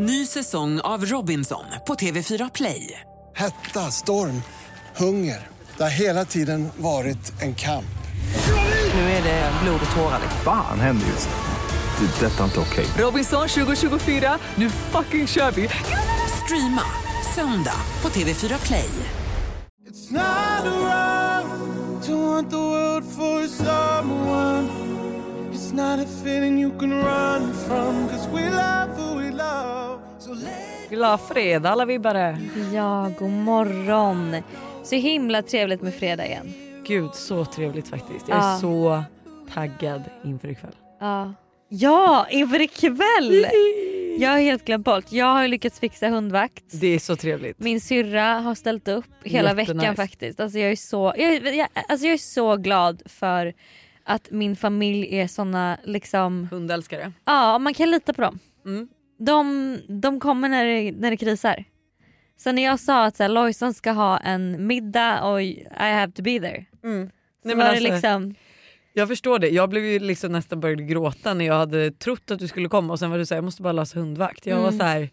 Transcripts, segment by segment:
Ny säsong av Robinson på TV4 Play. Hetta, storm, hunger. Det har hela tiden varit en kamp. Nu är det blod och tårar. Fan händer just nu. Det. är Detta är inte okej. Robinson 2024, nu fucking kör vi! Streama söndag på TV4 Play. It's not wrong to want the world for someone. It's not a feeling you can run from. Cause we love. Glad fredag alla vibbare. Ja, god morgon. Så himla trevligt med fredag igen. Gud så trevligt faktiskt. Jag är Ja. så taggad inför ikväll. Ja, ja inför ikväll! Jag har helt glömt bort. Jag har lyckats fixa hundvakt. Det är så trevligt. Min syrra har ställt upp hela Jättenice. veckan faktiskt. Alltså jag, är så, jag, jag, alltså jag är så glad för att min familj är såna liksom, Hundälskare. ja man kan lita på dem. Mm. De, de kommer när det, när det krisar. Så när jag sa att så här, Lojsan ska ha en middag och I have to be there. Mm. Så Nej, men var alltså, det liksom, Jag förstår det. Jag blev ju liksom nästan började gråta när jag hade trott att du skulle komma och sen var du såhär jag måste bara lösa hundvakt. Jag var Mm. så här.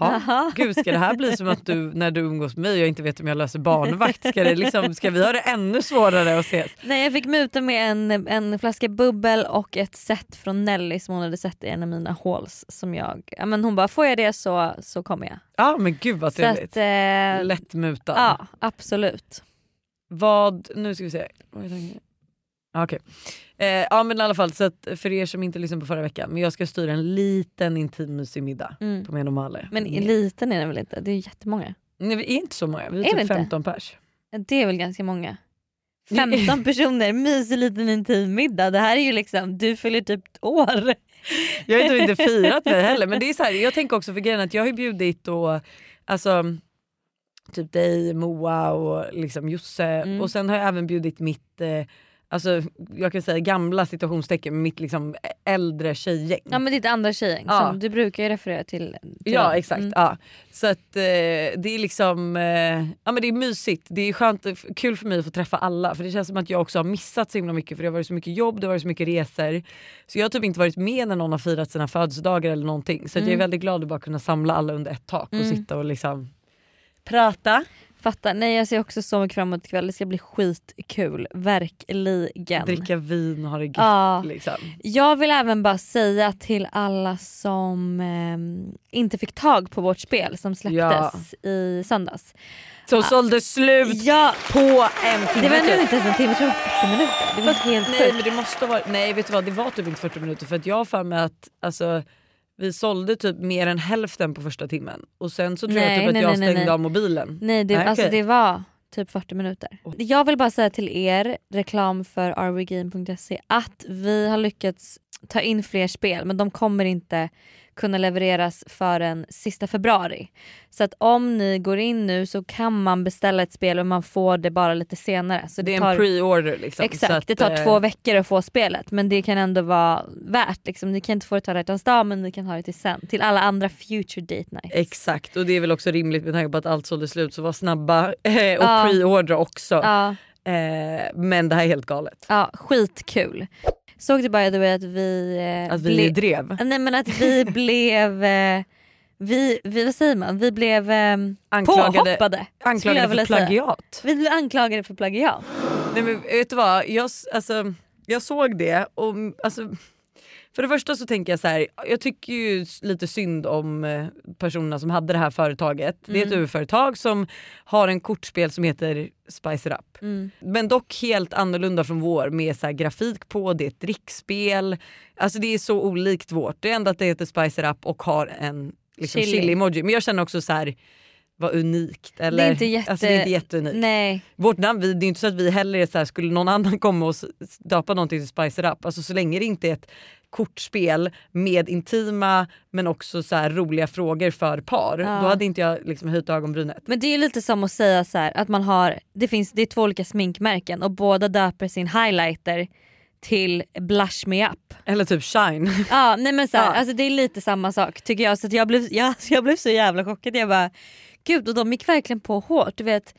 Jaha, gud ska det här bli som att du när du umgås med mig och jag inte vet om jag löser barnvakt? Ska, det liksom, ska vi ha det ännu svårare att ses? Nej jag fick muta med en, en flaska bubbel och ett set från Nelly som hon hade sett i en av mina hauls. Som jag, ja, men hon bara får jag det så, så kommer jag. Ja men gud vad trevligt. eh, Lättmutad. ja absolut. Vad, nu ska vi se. Okej. Eh, ja men i alla fall så för er som inte lyssnade på förra veckan, men jag ska styra en liten intim mysig middag Mm. på Meno Male. Men liten är den väl inte? Det är jättemånga. Nej, vi är inte så många, vi är, Är typ inte? 15 pers. Det är väl ganska många. Det- 15 personer, mysig liten intim middag. Det här är ju liksom, du fyller typ år. Jag har inte, inte firat det heller men det är så här, jag tänker också för grejen att jag har ju bjudit och, alltså, typ dig, Moa och liksom Josse Mm. och sen har jag även bjudit mitt eh, Alltså, jag kan säga gamla situationstecken, mitt liksom äldre tjejgäng. Ja men ditt andra tjejgäng Ja. som du brukar ju referera till. till Ja dem. exakt. Mm. Ja. Så att eh, det är liksom eh, ja, men det är mysigt. Det är skönt, kul för mig att få träffa alla för det känns som att jag också har missat så himla mycket för det har varit så mycket jobb, det har varit så mycket resor. Så jag har typ inte varit med när någon har firat sina födelsedagar eller någonting. Så att jag är Mm. väldigt glad att bara kunna samla alla under ett tak och Mm. sitta och liksom prata, Fattar. Nej jag ser också så mycket fram emot ikväll. Det ska bli skitkul. Verkligen. dricka vin och ha det gött. Ja. Liksom. Jag vill även bara säga till alla som ehm, inte fick tag på vårt spel som släpptes i söndags. Så sålde slut Ja, på en timme. det var nu inte ens en timme, jag tror det var 40 minuter. Det var helt Nej sjukt. men det måste vara, nej vet du vad det var typ inte 40 minuter för att jag har för mig att alltså, vi sålde typ mer än hälften på första timmen och sen så tror jag Nej, typ att nej, jag nej, stängde nej. av mobilen. Nej, det, Nej, alltså, okej. det var typ 40 minuter. Jag vill bara säga till er, reklam för rwgame.se, att vi har lyckats ta in fler spel men de kommer inte kunna levereras förrän sista februari. Så att om ni går in nu så kan man beställa ett spel och man får det bara lite senare. Så det är tar, en pre-order liksom. Exakt, att, det tar eh, två veckor att få spelet men det kan ändå vara värt. Liksom. Ni kan inte få det till alla dag men ni kan ha det till sen. Till alla andra future date nights. Exakt och det är väl också rimligt med tanke på att allt sålde slut så var snabba eh, och Ja. pre-ordra också. Ja. Eh, men det här är helt galet. Ja, skitkul. Såg du the way att vi... eh, Att vi ble- drev. Nej men att vi blev... eh, vi, vi, vad säger man? Vi blev eh, Anklagade, påhoppade. anklagade för säga. plagiat. Vi blev anklagade för plagiat. Nej men vet du vad, jag, alltså, jag såg det och alltså, för det första så tänker jag så här, jag tycker ju lite synd om eh, personerna som hade det här företaget. Det är ett Mm. UF-företag som har en kortspel som heter Spice It Up. Mm. Men dock helt annorlunda från vår med så grafik på, det är ett drickspel. Alltså det är så olikt vårt. Det är enda att det heter Spice It Up och har en liksom, Chili. chili-emoji. Men jag känner också så här vad unikt. Eller, det är inte jätte... alltså, det är inte jätteunikt. Nej. Vårt namn, det är inte så att vi heller är så här, skulle någon annan komma och döpa någonting till Spice It Up, alltså så länge det inte är ett kortspel med intima men också så här roliga frågor för par, Ja. då hade inte jag liksom höjt ögonbrynet. Men det är lite som att säga så här, att man har, det, finns, det är två olika sminkmärken och båda döper sin highlighter till Blush Me Up. Eller typ Shine. Ja, nej men så här, Ja. alltså det är lite samma sak tycker jag. Så jag, blev, jag, jag blev så jävla chockad. Jag bara, gud och de gick verkligen på hårt. Du vet,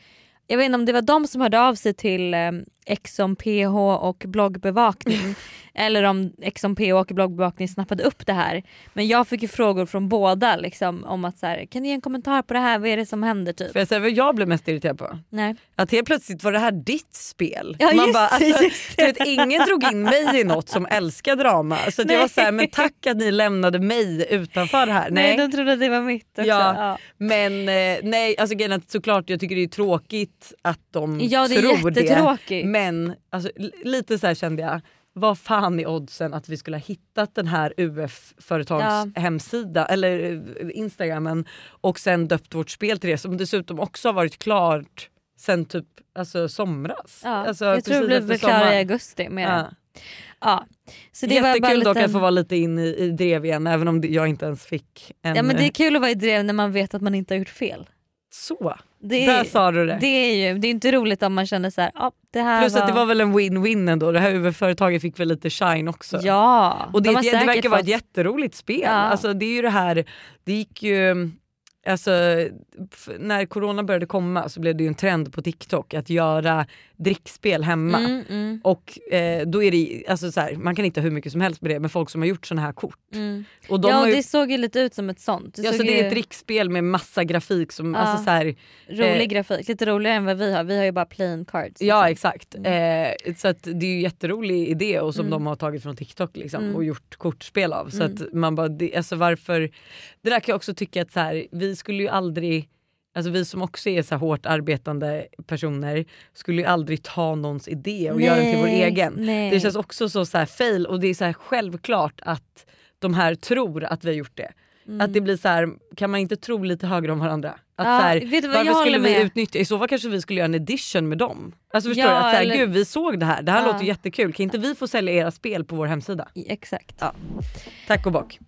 jag vet inte om det var de som hörde av sig till eh, Exxon PH och bloggbevakning Eller om XMP och bloggbevakning snappade upp det här. Men jag fick ju frågor från båda liksom, om att så här, kan du ge en kommentar på det här, vad är det som händer typ? Får jag säga vad jag blev mest irriterad på? Nej. Att helt plötsligt var det här ditt spel. Ja, Man bara, alltså, vet, ingen drog in mig i något som älskar drama. Så att jag var så här, men tack att ni lämnade mig utanför här. Nej. Nej. de trodde att det var mitt också. Ja, Ja. Men eh, nej, alltså grejen såklart jag tycker det är tråkigt att de Ja, det tror det. Men alltså, lite så här kände jag, vad fan är oddsen att vi skulle ha hittat den här UF-företags Ja. hemsida eller eh, instagrammen och sen döpt vårt spel till det som dessutom också har varit klart sen typ alltså, somras. Ja. Alltså, jag tror det efter klara i augusti med Ja. det. Ja. Så det var bara Jättekul dock att få vara lite in i, i drev igen även om jag inte ens fick en... Ja men det är eh, kul att vara i drev när man vet att man inte har gjort fel. Så, Det är, där sa du det. det är ju det är inte roligt om man känner så här, ah, det här Plus var... att det var väl en win-win ändå. Det här UF-företaget fick väl lite shine också. Ja, Och det, de det, det verkar säkert vara ett fått- jätteroligt spel. Ja. Alltså, det är ju det här, det gick ju... Alltså, när corona började komma så blev det ju en trend på TikTok att göra drickspel hemma. Mm, mm, Och eh, då är det alltså så här, man kan inte ha hur mycket som helst med det men folk som har gjort såna här kort. mm. Och de Ja ju, det såg ju lite ut som ett sånt. Det ja, så det ju är ett drickspel med massa grafik som, Ja. alltså så här, rolig eh, grafik, lite roligare än vad vi har. Vi har ju bara plain cards. Ja liksom. exakt. Eh, så det är ju en jätterolig idé och som de har tagit från TikTok liksom, Mm. och gjort kortspel av. Så Mm. att man bara, det, alltså varför, det där kan jag också tycka att så här, vi skulle ju aldrig Alltså vi som också är så hårt arbetande personer skulle ju aldrig ta någons idé och göra den till vår Nej, egen. nej. Det känns också så, så här fail och det är så självklart att de här tror att vi har gjort det. Att det blir så här, kan man inte tro lite högre om varandra? Att Mm. Ja, så här, vet du vad, jag varför skulle vi med. utnyttja, i så fall kanske vi skulle göra en edition med dem. Alltså förstår Ja, du? Att så här, eller- gud vi såg det här, det här Ja. låter jättekul, kan inte vi få sälja era spel på vår hemsida? Exakt. Ja. Tack och bock.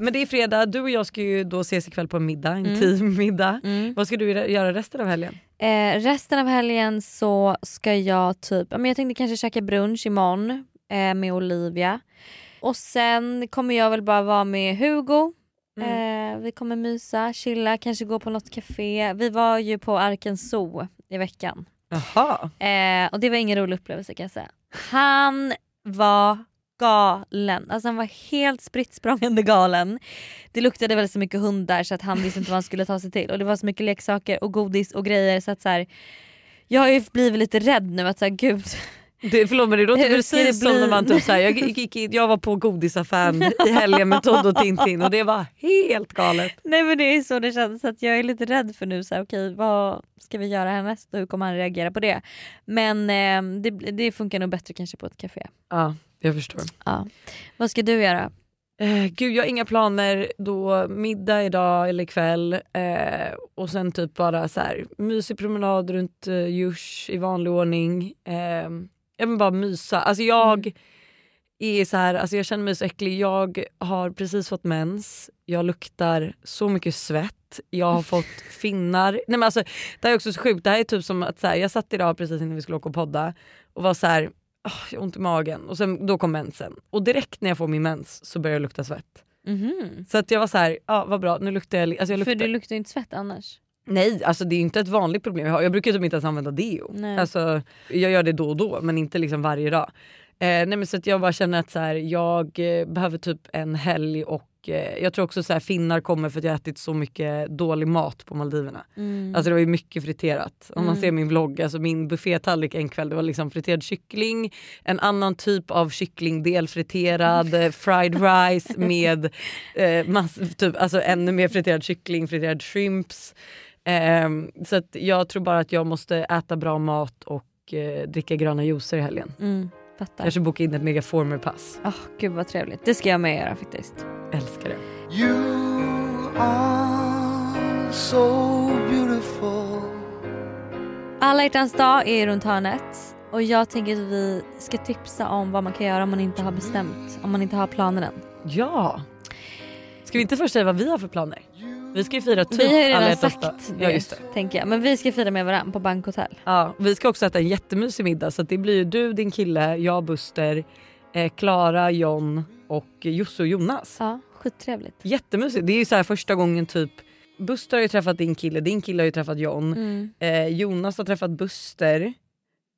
Men det är fredag, du och jag ska ju då ses ikväll på en middag, en Mm. teammiddag. Mm. Vad ska du göra resten av helgen? Eh, resten av helgen så ska jag typ, men jag tänkte kanske käka brunch imorgon eh, med Olivia. Och sen kommer jag väl bara vara med Hugo. Eh, vi kommer mysa, chilla, kanske gå på något café. Vi var ju på Arken Zoo i veckan. Jaha. Eh, och det var ingen rolig upplevelse kan jag säga. Han var galen. Alltså han var helt spritt språngande galen. Det luktade väl så mycket hundar så att han visste inte vad han skulle ta sig till. Och det var så mycket leksaker och godis och grejer så att så här, jag har ju blivit lite rädd nu att så här, gud. Det, förlåt men det låter ska det precis som när man typ såhär, jag, gick, jag var på godisaffären i helgen med Todd och Tintin och det var helt galet. Nej men det är så det känns så att jag är lite rädd för nu så här, okej vad ska vi göra härnäst och hur kommer han reagera på det. Men eh, det, det funkar nog bättre kanske på ett café. Ja, jag förstår. Ja. Vad ska du göra? Eh, gud jag har inga planer, då middag idag eller ikväll eh, och sen typ bara så här, mysig promenad runt eh, Djurs i vanlig ordning. Eh, jag vill bara mysa. Alltså jag är så här, alltså jag känner mig så äcklig. Jag har precis fått mens, jag luktar så mycket svett, jag har fått finnar. Nej men alltså, det här är också så sjukt, det här är typ som att så här, jag satt idag precis innan vi skulle åka och podda och var så här, "Åh, jag har ont i magen och sen, då kom mensen. Och direkt när jag får min mens så börjar jag lukta svett. Mhm. Så att jag var så här, ja vad bra, nu luktar jag... Alltså jag luktar, För du luktar inte svett annars. Nej, alltså det är inte ett vanligt problem jag har. Jag brukar typ inte ens använda deo. Nej. Alltså, jag gör det då och då men inte liksom varje dag. Eh, nej men så att jag bara känner att så här, jag eh, behöver typ en helg och eh, jag tror också så här, finnar kommer för att jag har ätit så mycket dålig mat på Maldiverna. Mm. Alltså det var ju mycket friterat. Om man Mm. ser min vlogg, alltså min buffétallrik en kväll det var liksom friterad kyckling, en annan typ av kycklingdel friterad, eh, fried rice med eh, mass, typ, alltså ännu mer friterad kyckling, friterad shrimps. Ehm, så att jag tror bara att jag måste äta bra mat och eh, dricka gröna juicer i helgen. Mm, fattar. Kanske boka in ett megaformer-pass. Oh, gud vad trevligt. Det ska jag med göra faktiskt. Älskar det. You are so beautiful. Alla hjärtans dag är runt hörnet och jag tänker att vi ska tipsa om vad man kan göra om man inte har bestämt, om man inte har planer än. Ja! Ska vi inte först säga vad vi har för planer? Vi ska ju fira typ vi har ju alla redan sagt dag. det, Ja, just det. tänker jag. Men vi ska fira med varandra på bankhotell. Ja, vi ska också äta en jättemysig middag så det blir ju du, din kille, jag, Buster, eh, Klara, John och Josse och Jonas. Ja, skittrevligt. Jättemysigt. Det är ju så här första gången typ Buster har ju träffat din kille, din kille har ju träffat John. Mm. Eh, Jonas har träffat Buster.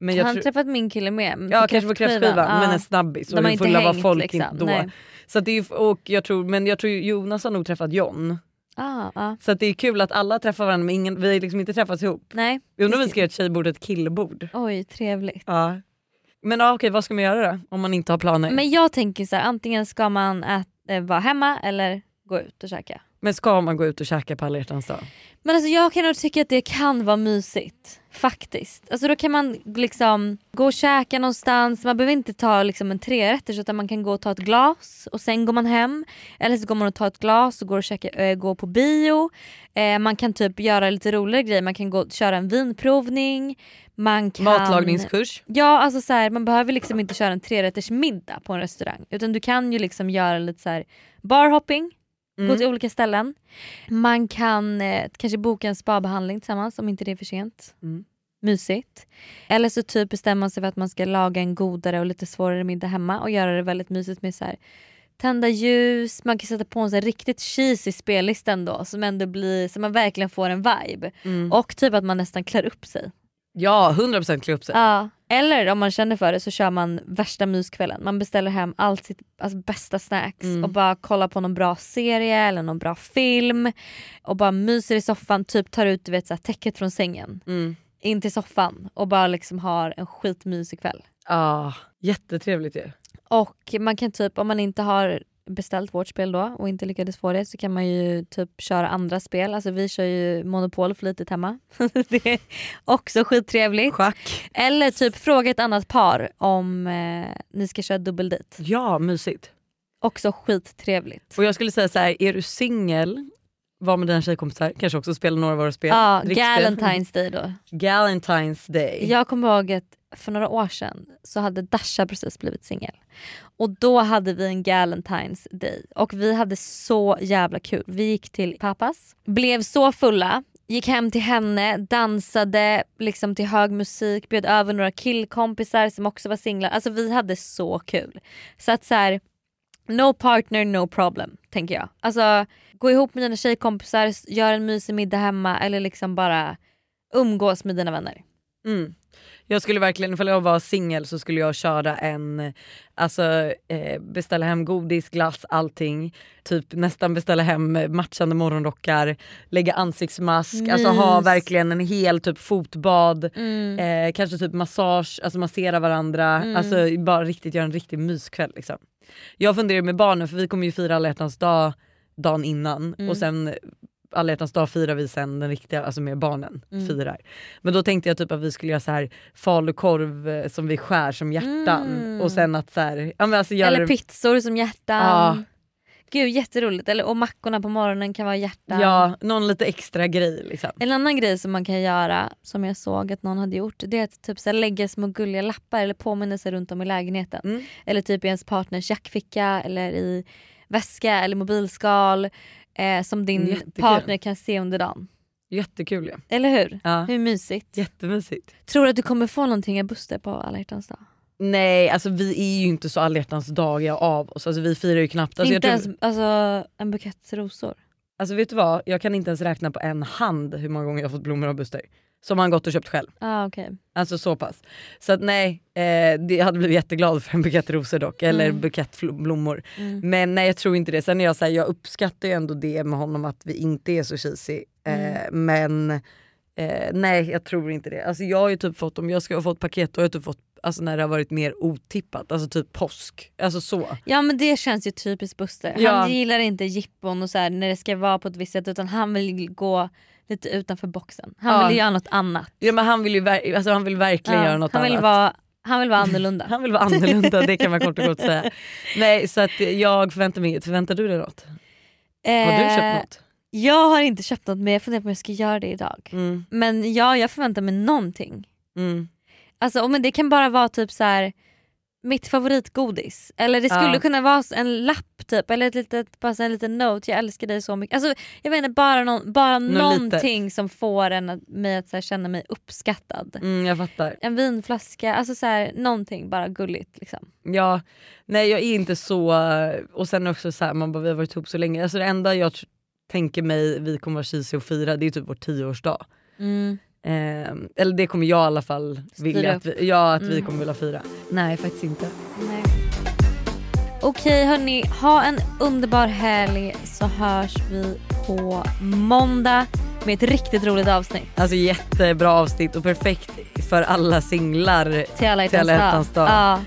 Men jag har träffat min kille med. ja kanske på kräftskivan men en snabbis och De det inte fulla var folk liksom. då. Nej. Så det är, och jag tror, men jag tror Jonas har nog träffat John. Ah, ah. Så det är kul att alla träffar varandra men ingen, vi har liksom inte träffats ihop. Nej. Jag undrar om vi ska göra ett tjejbord och ett killbord. Oj trevligt. Ja. Men ja, okej vad ska man göra då? Om man inte har planer? Men, jag tänker så här, antingen ska man ät, eh, vara hemma eller gå ut och käka. ska man gå ut och käka på alla hjärtans dag? Men alltså jag kan nog tycka att det kan vara mysigt. Faktiskt. Alltså då kan man liksom gå och käka någonstans. Man behöver inte ta liksom en trerätters utan man kan gå och ta ett glas och sen går man hem. Eller så går man och tar ett glas och går och käka, äh, går på bio. Eh, man kan typ göra lite roligare grejer. Man kan gå och köra en vinprovning. Man kan... Matlagningskurs? Ja alltså så här, man behöver liksom inte köra en trerätters middag på en restaurang. Utan du kan ju liksom göra lite så här barhopping. Gå Mm. till olika ställen. Man kan eh, kanske boka en spabehandling tillsammans om inte det är för sent. Mm. Mysigt. Eller så typ bestämmer man sig för att man ska laga en godare och lite svårare middag hemma och göra det väldigt mysigt med så här tända ljus, man kan sätta på en så riktigt cheesy spellista ändå som ändå blir så man verkligen får en vibe. Mm. Och typ att man nästan klär upp sig. Ja 100% klä upp sig. Ja. Eller om man känner för det så kör man värsta myskvällen. Man beställer hem allt sitt alltså, bästa snacks Mm. och bara kollar på någon bra serie eller någon bra film. Och bara myser i soffan, typ tar ut du vet, så här, täcket från sängen Mm. in till soffan och bara liksom har en skitmysig kväll. Ah, jättetrevligt ju. Och man kan typ, om man inte har beställt vårt spel då och inte lyckades få det så kan man ju typ köra andra spel. Alltså vi kör ju Monopol flitigt hemma. det är också skittrevligt. Schack. Eller typ fråga ett annat par om eh, ni ska köra dubbeldejt. Ja mysigt. Också skittrevligt. Och jag skulle säga så här, är du singel, var med dina tjejkompisar, kanske också spela några av våra spel. Ja. Galentine's Day då. Galentine's day. Jag kommer ihåg att för några år sedan så hade Dasha precis blivit singel. Och då hade vi en Galentine's Day och vi hade så jävla kul. Vi gick till pappas, blev så fulla, gick hem till henne, dansade liksom till hög musik, bjöd över några killkompisar som också var singlar. Alltså vi hade så kul. Så att så här, no partner no problem tänker jag. Alltså gå ihop med dina tjejkompisar, gör en mysig middag hemma eller liksom bara umgås med dina vänner. Mm. Jag skulle verkligen, ifall jag var singel så skulle jag köra en, alltså eh, beställa hem godis, glass, allting. Typ nästan beställa hem matchande morgonrockar, lägga ansiktsmask, alltså ha Mys. verkligen en hel typ fotbad. Mm. Eh, kanske typ massage, alltså massera varandra. Mm. Alltså bara riktigt göra en riktig myskväll. Liksom. Jag funderar med barnen för vi kommer ju fira alla hjärtans dag dagen innan Mm. och sen alla hjärtans dag firar vi sen den riktiga, alltså med barnen Mm. firar. Men då tänkte jag typ att vi skulle göra så här falukorv eh, som vi skär som hjärtan Mm. och sen att så här, ja, men alltså göra Eller pizzor som hjärtan. Ja. Gud jätteroligt. Eller, och mackorna på morgonen kan vara hjärtan. Ja, någon lite extra grej liksom. En annan grej som man kan göra, som jag såg att någon hade gjort, det är att typ så här lägga små gulliga lappar eller påminnelser runt om i lägenheten. Mm. Eller typ i ens partners jackficka eller i väska eller mobilskal. Eh, som din Jättekul. partner kan se under dagen. Jättekul ja. Eller hur? ja. Hur mysigt? Jättemysigt. Tror du att du kommer få någonting av Buster på alla hjärtans dag? Nej alltså vi är ju inte så alla hjärtans dagar av oss, alltså, vi firar ju knappt. Alltså, Inte tror- ens alltså, en bukett rosor? Alltså vet du vad, jag kan inte ens räkna på en hand hur många gånger jag har fått blommor av Buster. Som han gått och köpt själv. Ah, okay. Alltså så pass. Så att nej, eh, det, jag hade blivit jätteglad för en bukett rosor dock, eller Mm. bukett blommor. Mm. Men nej jag tror inte det. Sen är jag, så här, jag uppskattar ju ändå det med honom att vi inte är så cheesy. Eh, Mm. men eh, nej jag tror inte det. Alltså jag har ju typ fått, om jag ska ha fått paket då har jag typ fått alltså när det har varit mer otippat, alltså typ påsk. Alltså så. Ja men det känns ju typiskt Buster. Ja. Han gillar inte jippon och så här, när det ska vara på ett visst sätt utan han vill gå lite utanför boxen. Han Ja. vill göra något annat. Ja, men han vill ju alltså, han vill verkligen Ja, göra något han, vill annat. vara, han vill vara annorlunda. Han vill vara annorlunda, det kan man kort och gott säga. Nej så att jag förväntar mig inget. Förväntar du dig något? Har du Eh, köpt något? Jag har inte köpt något men jag funderar på om jag ska göra det idag. Mm, Men ja, jag förväntar mig någonting. mm. Alltså, men det kan bara vara typ så här mitt favoritgodis. Eller det skulle Ja. kunna vara en lapp typ eller ett litet, bara en liten note, jag älskar dig så mycket. Alltså, jag vet inte, bara, någon, bara någonting som får en att, mig att så här, känna mig uppskattad. Mm, jag fattar. En vinflaska, alltså så här, någonting bara gulligt. Liksom. Ja, nej jag är inte så, och sen också så här, man bara vi har varit ihop så länge. Alltså det enda jag tänker mig vi kommer vara cheesy och fira det är typ vår tioårsdag. Mm. Eh, eller det kommer jag i alla fall vilja att vi, ja, att vi Mm. kommer vilja fira. Nej faktiskt inte. Okej hörni, ha en underbar helg så hörs vi på måndag med ett riktigt roligt avsnitt. Alltså jättebra avsnitt och perfekt för alla singlar. Till alla hjärtans dag. Ja.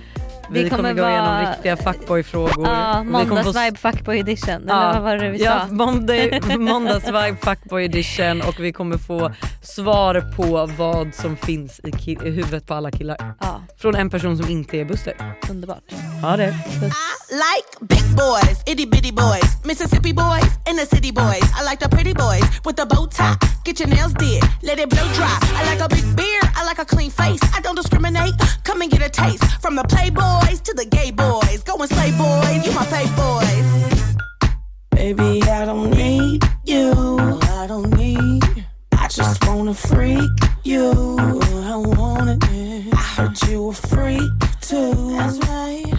Vi Det kommer, kommer gå igenom vara- riktiga fuckboy-frågor. Ja, Vi kommer få- måndagsvibe fuckboy edition. Ja. Eller vad var det vi Ja, måndag, måndagsvibe fuckboy edition och vi kommer få svar på vad som finns i, i huvudet på alla killar. Ja, Från en person som inte är Buster. underbart. Ha det. like big boys, itty bitty boys, Mississippi boys, and the city boys. I like the pretty boys with the bow tie. Get your nails did, let it blow dry. I like a big beard, I like a clean face. I don't discriminate. Come and get a taste from the playboys to the gay boys. Go and slay boys, you my fave boys. Baby, I don't need you. I don't need. I just wanna freak you. I want it. I heard you a freak too. That's right.